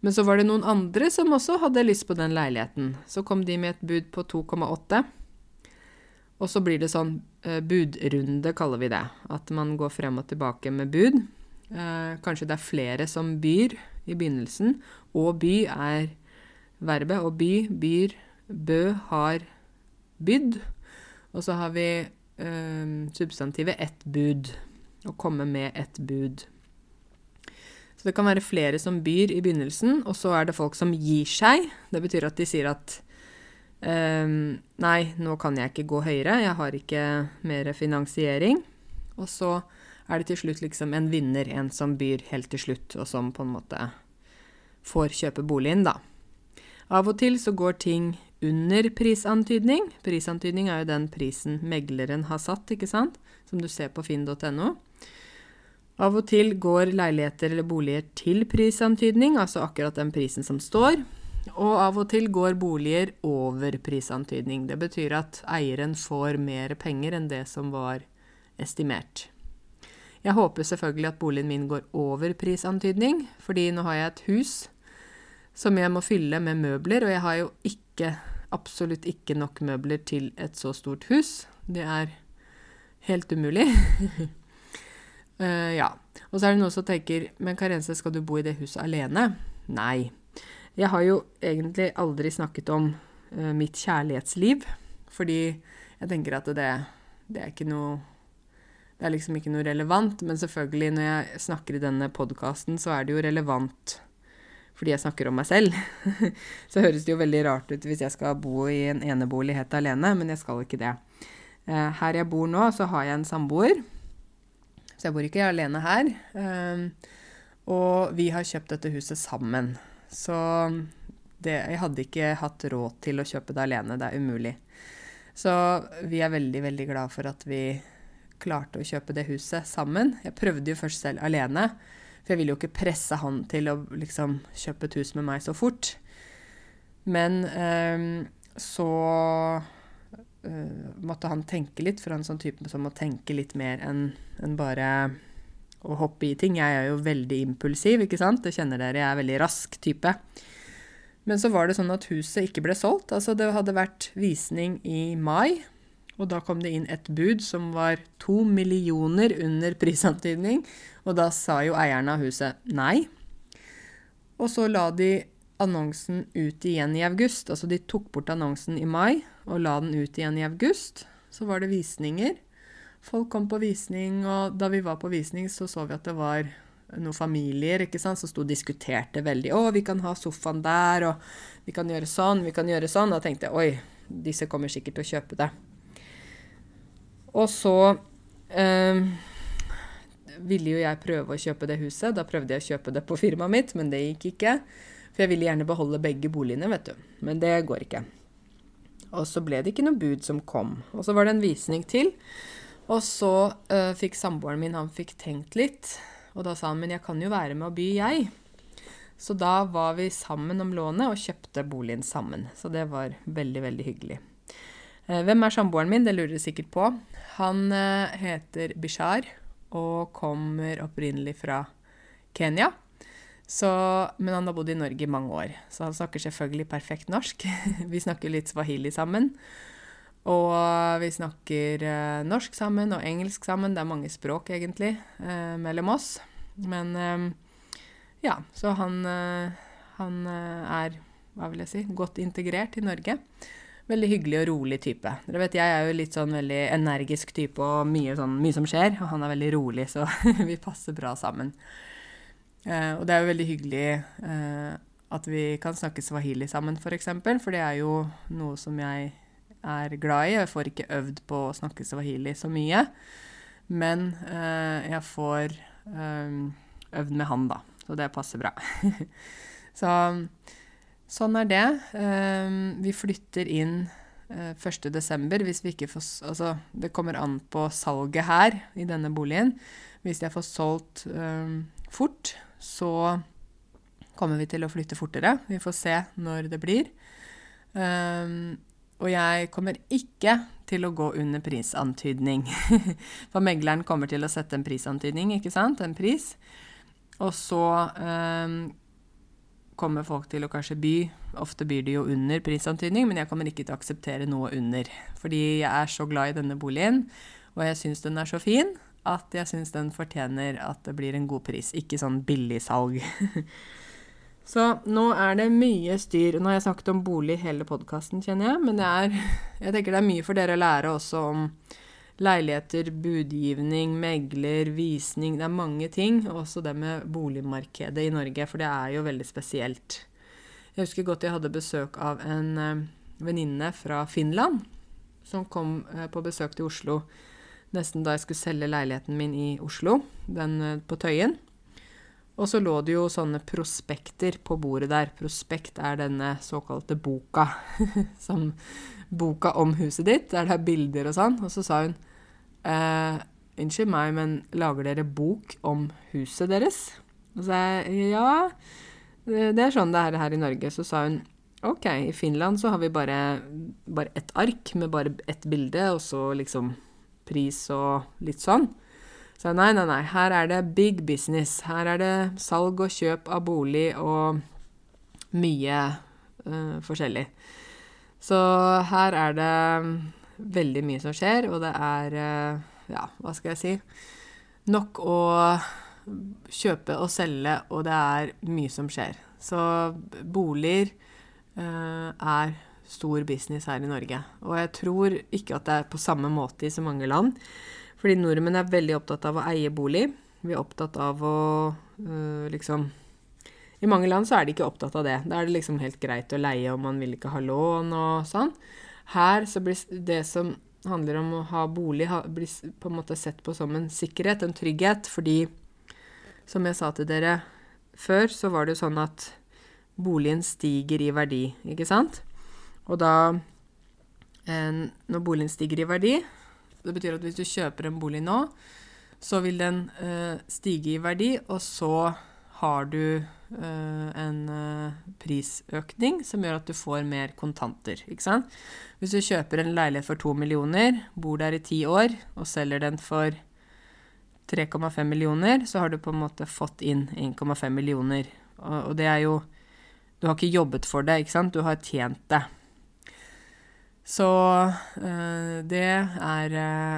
Men så var det noen andre som også hadde lyst på den leiligheten. Så kom de med et bud på 2,8. Og så blir det sånn eh, budrunde, kaller vi det. At man går frem og tilbake med bud. Eh, kanskje det er flere som byr i begynnelsen. Og by er verbet. Og by, byr, bø, har bydd. Og så har vi eh, substantivet ett bud. Å komme med ett bud. Så det kan være flere som byr i begynnelsen, og så er det folk som gir seg. Det betyr at de sier at eh, Nei, nå kan jeg ikke gå høyere, jeg har ikke mer finansiering. Og så er det til slutt liksom en vinner, en som byr helt til slutt, og som på en måte får kjøpe boligen, da. Av og til så går ting under prisantydning. Prisantydning er jo den prisen megleren har satt, ikke sant, som du ser på finn.no. Av og til går leiligheter eller boliger til prisantydning, altså akkurat den prisen som står. Og av og til går boliger over prisantydning. Det betyr at eieren får mer penger enn det som var estimert. Jeg håper selvfølgelig at boligen min går over prisantydning, fordi nå har jeg et hus som jeg må fylle med møbler, og jeg har jo ikke, absolutt ikke nok møbler til et så stort hus. Det er helt umulig. uh, [laughs] ja. Og så er det noen som tenker Men Karense, skal du bo i det huset alene? Nei. Jeg har jo egentlig aldri snakket om uh, mitt kjærlighetsliv, fordi jeg tenker at det, det er ikke noe Det er liksom ikke noe relevant, men selvfølgelig, når jeg snakker i denne podkasten, så er det jo relevant fordi jeg snakker om meg selv. [laughs] så høres det jo veldig rart ut hvis jeg skal bo i en enebolig helt alene, men jeg skal ikke det. Eh, her jeg bor nå, så har jeg en samboer. Så jeg bor ikke alene her. Eh, og vi har kjøpt dette huset sammen. Så det, jeg hadde ikke hatt råd til å kjøpe det alene. Det er umulig. Så vi er veldig, veldig glad for at vi klarte å kjøpe det huset sammen. Jeg prøvde jo først selv alene, for jeg ville jo ikke presse han til å liksom kjøpe et hus med meg så fort. Men eh, så eh, måtte han tenke litt, for han er en sånn type som må tenke litt mer enn en bare å hoppe i ting. Jeg er jo veldig impulsiv, ikke sant? Det kjenner dere, jeg er veldig rask type. Men så var det sånn at huset ikke ble solgt. Altså det hadde vært visning i mai, og da kom det inn et bud som var to millioner under prisantydning. Og da sa jo eierne av huset nei. Og så la de annonsen ut igjen i august. Altså de tok bort annonsen i mai og la den ut igjen i august. Så var det visninger. Folk kom på visning, og da vi var på visning, så så vi at det var noen familier ikke sant, som sto og diskuterte veldig. 'Å, vi kan ha sofaen der, og vi kan gjøre sånn, vi kan gjøre sånn.' Da tenkte jeg 'oi, disse kommer sikkert til å kjøpe det'. Og så eh, ville jo jeg prøve å kjøpe det huset. Da prøvde jeg å kjøpe det på firmaet mitt, men det gikk ikke. For jeg ville gjerne beholde begge boligene, vet du. Men det går ikke. Og så ble det ikke noe bud som kom. Og så var det en visning til. Og så øh, fikk samboeren min han fikk tenkt litt. Og da sa han men jeg kan jo være med og by, jeg. Så da var vi sammen om lånet og kjøpte boligen sammen. Så det var veldig, veldig hyggelig. Eh, hvem er samboeren min? Det lurer du sikkert på. Han eh, heter Bishar og kommer opprinnelig fra Kenya. Så, men han har bodd i Norge i mange år, så han snakker selvfølgelig perfekt norsk. [laughs] vi snakker litt swahili sammen. Og vi snakker eh, norsk sammen og engelsk sammen. Det er mange språk, egentlig, eh, mellom oss. Men ja, så han, han er, hva vil jeg si, godt integrert i Norge. Veldig hyggelig og rolig type. Dere vet, Jeg er jo litt sånn veldig energisk type og mye, sånn, mye som skjer. Og han er veldig rolig, så [laughs] vi passer bra sammen. Eh, og det er jo veldig hyggelig at vi kan snakke swahili sammen, f.eks. For, eksempel, for det er jo noe som jeg er glad i. Jeg får ikke øvd på å snakke swahili så mye. Men eh, jeg får eh, øvd med han, da. Så det passer bra. [laughs] så sånn er det. Eh, vi flytter inn eh, 1.12. hvis vi ikke får Altså, det kommer an på salget her i denne boligen. Hvis jeg får solgt eh, fort, så kommer vi til å flytte fortere. Vi får se når det blir. Um, og jeg kommer ikke til å gå under prisantydning. [laughs] For megleren kommer til å sette en prisantydning, ikke sant? En pris. Og så kommer folk til å kanskje by. Ofte byr de jo under prisantydning, men jeg kommer ikke til å akseptere noe under. Fordi jeg er så glad i denne boligen, og jeg syns den er så fin at jeg syns den fortjener at det blir en god pris. Ikke sånn billigsalg. [laughs] Så nå er det mye styr. Nå har jeg snakket om bolig hele podkasten, kjenner jeg, men det er, jeg tenker det er mye for dere å lære også om leiligheter, budgivning, megler, visning. Det er mange ting. Også det med boligmarkedet i Norge, for det er jo veldig spesielt. Jeg husker godt jeg hadde besøk av en uh, venninne fra Finland som kom uh, på besøk til Oslo nesten da jeg skulle selge leiligheten min i Oslo, den uh, på Tøyen. Og så lå det jo sånne prospekter på bordet der. Prospekt er denne såkalte boka. [laughs] som boka om huset ditt, der det er bilder og sånn. Og så sa hun eh, Unnskyld meg, men lager dere bok om huset deres? Og så sa jeg ja, det er sånn det er her i Norge. Så sa hun OK, i Finland så har vi bare, bare ett ark med bare ett bilde, og så liksom pris og litt sånn. Så nei, nei, nei, her er det big business. Her er det salg og kjøp av bolig og mye uh, forskjellig. Så her er det veldig mye som skjer, og det er uh, Ja, hva skal jeg si? Nok å kjøpe og selge, og det er mye som skjer. Så boliger eh, er stor business her i Norge. Og jeg tror ikke at det er på samme måte i så mange land. Fordi nordmenn er veldig opptatt av å eie bolig. Vi er opptatt av å eh, liksom I mange land så er de ikke opptatt av det. Da er det liksom helt greit å leie, og man vil ikke ha lån og sånn. Her så blir det som handler om å ha bolig, blir på en måte sett på som en sikkerhet, en trygghet, fordi som jeg sa til dere før, så var det jo sånn at boligen stiger i verdi, ikke sant? Og da en, Når boligen stiger i verdi, det betyr at hvis du kjøper en bolig nå, så vil den eh, stige i verdi, og så har du eh, en eh, prisøkning som gjør at du får mer kontanter? Hvis du kjøper en leilighet for to millioner, bor der i ti år og selger den for 3,5 millioner, så har du på en måte fått inn 1,5 millioner. Og, det er jo Du har ikke jobbet for det, ikke sant? Du har tjent det. Så øh, det er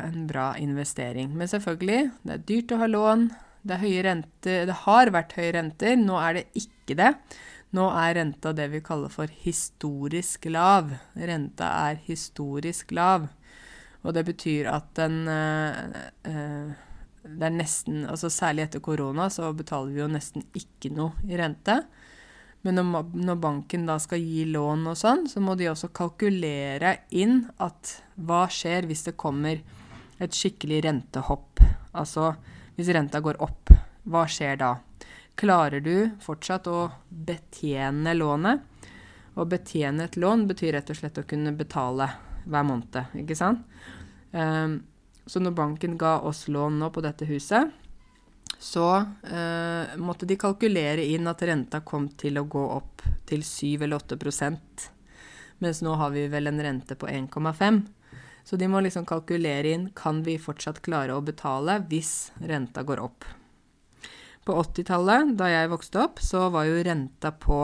en bra investering. Men selvfølgelig, det er dyrt å ha lån. Det er renter. Det har vært høye renter. Nå er det ikke det. Nå er renta det vi kaller for historisk lav. Renta er historisk lav. Og det betyr at den øh, det er nesten Altså særlig etter korona så betaler vi jo nesten ikke noe i rente. Men når, banken da skal gi lån og sånn, så må de også kalkulere inn at hva skjer hvis det kommer et skikkelig rentehopp? Altså hvis renta går opp, hva skjer da? Klarer du fortsatt å betjene lånet? Å betjene et lån betyr rett og slett å kunne betale hver måned, ikke sant? Um, så når banken ga oss lån nå på dette huset, så uh, måtte de kalkulere inn at renta kom til å gå opp til 7 eller 8% mens nå har vi vel en rente på 1,5 Så de må liksom kalkulere inn kan vi fortsatt klare å betale hvis renta går opp. På 80-tallet, da jeg vokste opp, så var jo renta på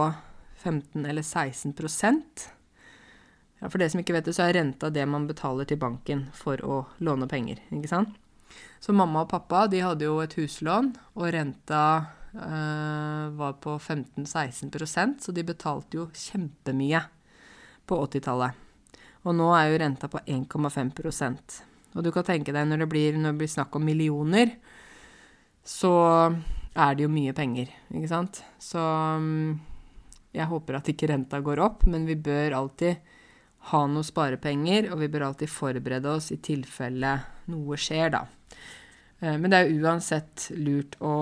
15 eller 16% ja, For det som ikke vet det, så er renta det man betaler til banken for å låne penger. ikke sant? Så mamma og pappa de hadde jo et huslån, og renta øh, var på 15-16% så de betalte jo kjempemye på 80-tallet. Og nå er jo renta på 1,5% Og du kan tenke deg når det, blir, når det blir snakk om millioner, så er det jo mye penger, ikke sant? Så mm, jeg håper at ikke renta går opp, men vi bør alltid ha noe sparepenger, og vi bør alltid forberede oss i tilfelle noe skjer, da. Eh, men det er jo uansett lurt å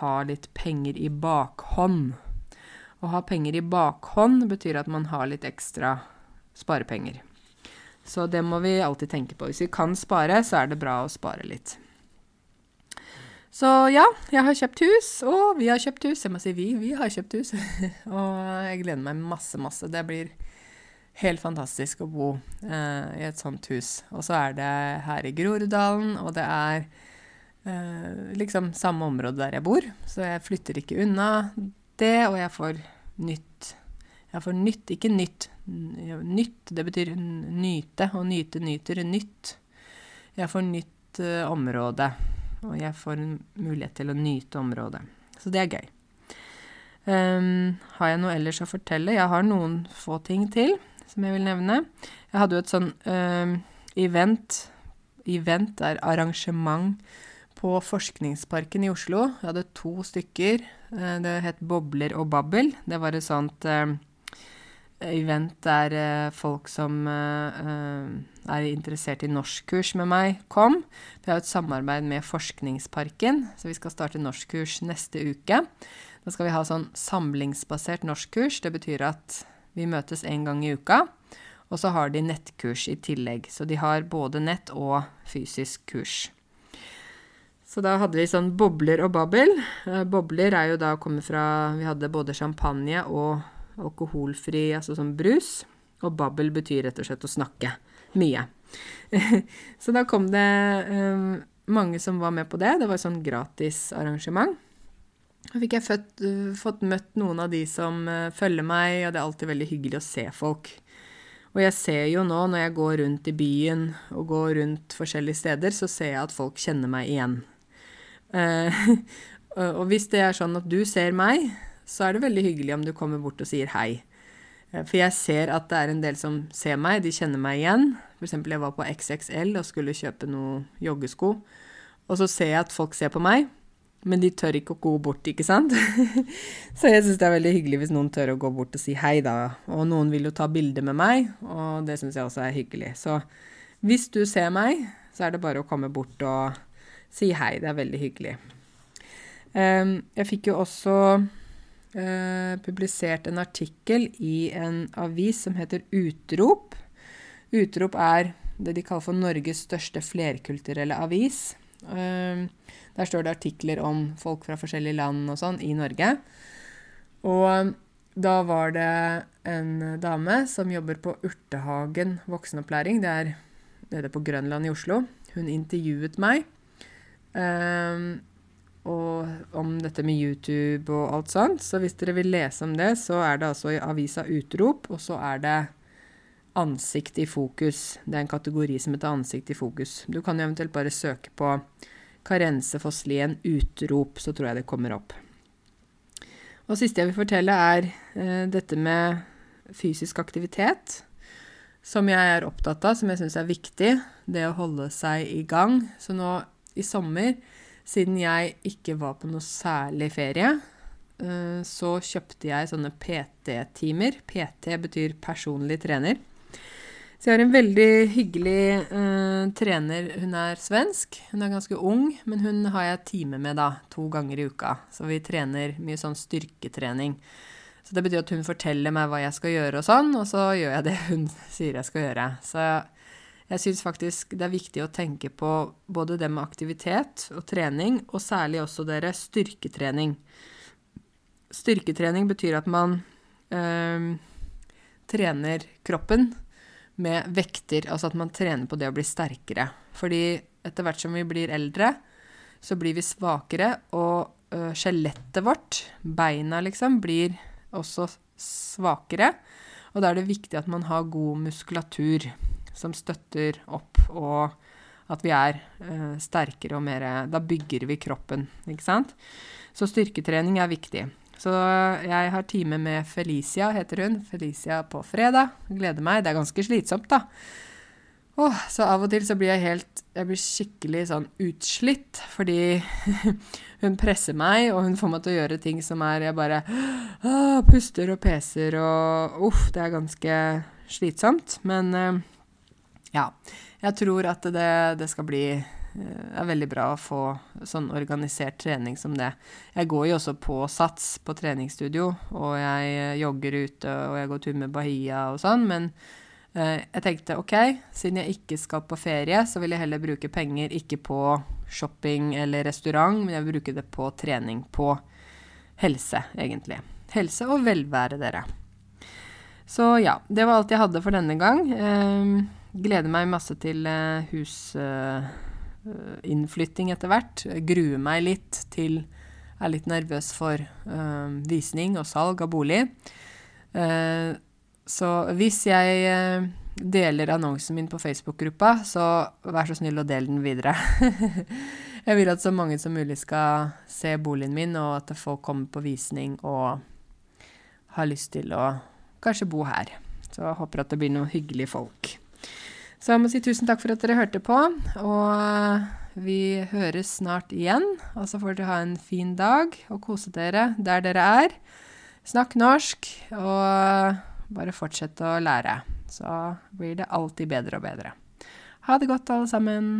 ha litt penger i bakhånd. Å ha penger i bakhånd betyr at man har litt ekstra sparepenger. Så det må vi alltid tenke på. Hvis vi kan spare, så er det bra å spare litt. Så ja, jeg har kjøpt hus, og vi har kjøpt hus. Jeg må si vi, vi har kjøpt hus. [laughs] og jeg gleder meg masse, masse. Det blir helt fantastisk å bo eh, i et sånt hus. Og så er det her i Groruddalen, og det er eh, liksom samme område der jeg bor. Så jeg flytter ikke unna det, og jeg får nytt. Jeg får nytt, ikke nytt. Nytt, det betyr nyte. Og nyte, nyter, nytt. Jeg får nytt uh, område, og jeg får en mulighet til å nyte området. Så det er gøy. Um, har jeg noe ellers å fortelle? Jeg har noen få ting til som jeg vil nevne. Jeg hadde jo et sånn uh, event Event er arrangement på Forskningsparken i Oslo. Jeg hadde to stykker. Uh, det het Bobler og babbel. Det var et sånt uh, event der uh, folk som er interessert i norskkurs med meg, kom. Vi har et samarbeid med Forskningsparken, så vi skal starte norskkurs neste uke. Da skal vi ha sånn samlingsbasert norskkurs. Det betyr at vi møtes én gang i uka. Og så har de nettkurs i tillegg. Så de har både nett og fysisk kurs. Så da hadde vi sånn bobler og babbel. Eh, bobler er jo da kommet fra Vi hadde både champagne og alkoholfri, altså sånn brus. Og babbel betyr rett og slett å snakke mye. [laughs] så da kom det um, mange som var med på det. Det var et sånn gratis arrangement. Så fikk jeg født, uh, fått møtt noen av de som uh, følger meg, og det er alltid veldig hyggelig å se folk. Og jeg ser jo nå, når jeg går rundt i byen og går rundt forskjellige steder, så ser jeg at folk kjenner meg igjen. Uh, [laughs] og hvis det er sånn at du ser meg, så er det veldig hyggelig om du kommer bort og sier hei. Eh, for jeg ser at det er en del som ser meg, de kjenner meg igjen. F.eks. jeg var på XXL og skulle kjøpe noen joggesko. Og så ser jeg at folk ser på meg, men de tør ikke å gå bort, ikke sant? [laughs] så jeg syns det er veldig hyggelig hvis noen tør å gå bort og si hei, da. Og noen vil jo ta bilde med meg, og det syns jeg også er hyggelig. Så hvis du ser meg, så er det bare å komme bort og si hei. Det er veldig hyggelig. Um, jeg fikk jo også uh, publisert en artikkel i en avis som heter Utrop. Utrop er det de kaller for Norges største flerkulturelle avis. Um, der står det artikler om folk fra forskjellige land og sånn i Norge. Og da var det en dame som jobber på Urtehagen voksenopplæring. Det er nede på Grønland i Oslo. Hun intervjuet meg um, om dette med YouTube og alt sånt. Så hvis dere vil lese om det, så er det altså i avisa Utrop, og så er det Ansikt i fokus. Det er en kategori som heter Ansikt i fokus. Du kan jo eventuelt bare søke på Karense Fosslien utrop, så tror jeg det kommer opp. Og siste jeg vil fortelle, er eh, dette med fysisk aktivitet. Som jeg er opptatt av, som jeg syns er viktig. Det å holde seg i gang. Så nå i sommer, siden jeg ikke var på noe særlig ferie, eh, så kjøpte jeg sånne PT-timer. PT betyr personlig trener. Så jeg har en veldig hyggelig uh, trener. Hun er svensk. Hun er ganske ung, men hun har jeg time med da, to ganger i uka. Så vi trener mye sånn styrketrening. Så det betyr at hun forteller meg hva jeg skal gjøre og sånn, og så gjør jeg det hun sier jeg skal gjøre. Så jeg syns faktisk det er viktig å tenke på både det med aktivitet og trening, og særlig også dere styrketrening. Styrketrening betyr at man øh, trener kroppen med vekter, altså at man trener på det å bli sterkere. Fordi etter hvert som vi blir eldre, så blir vi svakere, og øh, skjelettet vårt, beina liksom, blir også svakere. Og da er det viktig at man har god muskulatur som støtter opp, og at vi er uh, sterkere og mer Da bygger vi kroppen, ikke sant? Så styrketrening er viktig. Så jeg har time med Felicia, heter hun. Felicia på fredag. Gleder meg. Det er ganske slitsomt, da. Åh, så av og til så blir jeg helt Jeg blir skikkelig sånn utslitt, fordi [laughs] hun presser meg, og hun får meg til å gjøre ting som er Jeg bare åh, puster og peser og Uff, det er ganske slitsomt. Men eh, ja. Jeg tror at det, det skal bli det eh, er veldig bra å få sånn organisert trening som det. Jeg går jo også på Sats på treningsstudio, og jeg eh, jogger ute, og jeg går tur med Bahia og sånn, men eh, jeg tenkte OK, siden jeg ikke skal på ferie, så vil jeg heller bruke penger ikke på shopping eller restaurant, men jeg vil bruke det på trening, på helse, egentlig. Helse og velvære, dere. Så ja, det var alt jeg hadde for denne gang. Eh, gleder meg masse til husinnflytting hus... Eh, Eh, etter hvert. Gruer meg litt til Er litt nervøs for uh, visning og salg av bolig. Så hvis jeg deler annonsen min på Facebook-gruppa, så vær så snill å dele den videre. [laughs] jeg vil at så mange som mulig skal se boligen min, og at folk kommer på visning og har lyst til å kanskje bo her. Så jeg håper at det blir noen hyggelige folk. Så jeg må si tusen takk for at dere hørte på, og vi høres snart igjen. Og så får dere ha en fin dag og kose dere der dere er. Snakk norsk, og bare fortsett å lære. Så blir det alltid bedre og bedre. Ha det godt, alle sammen.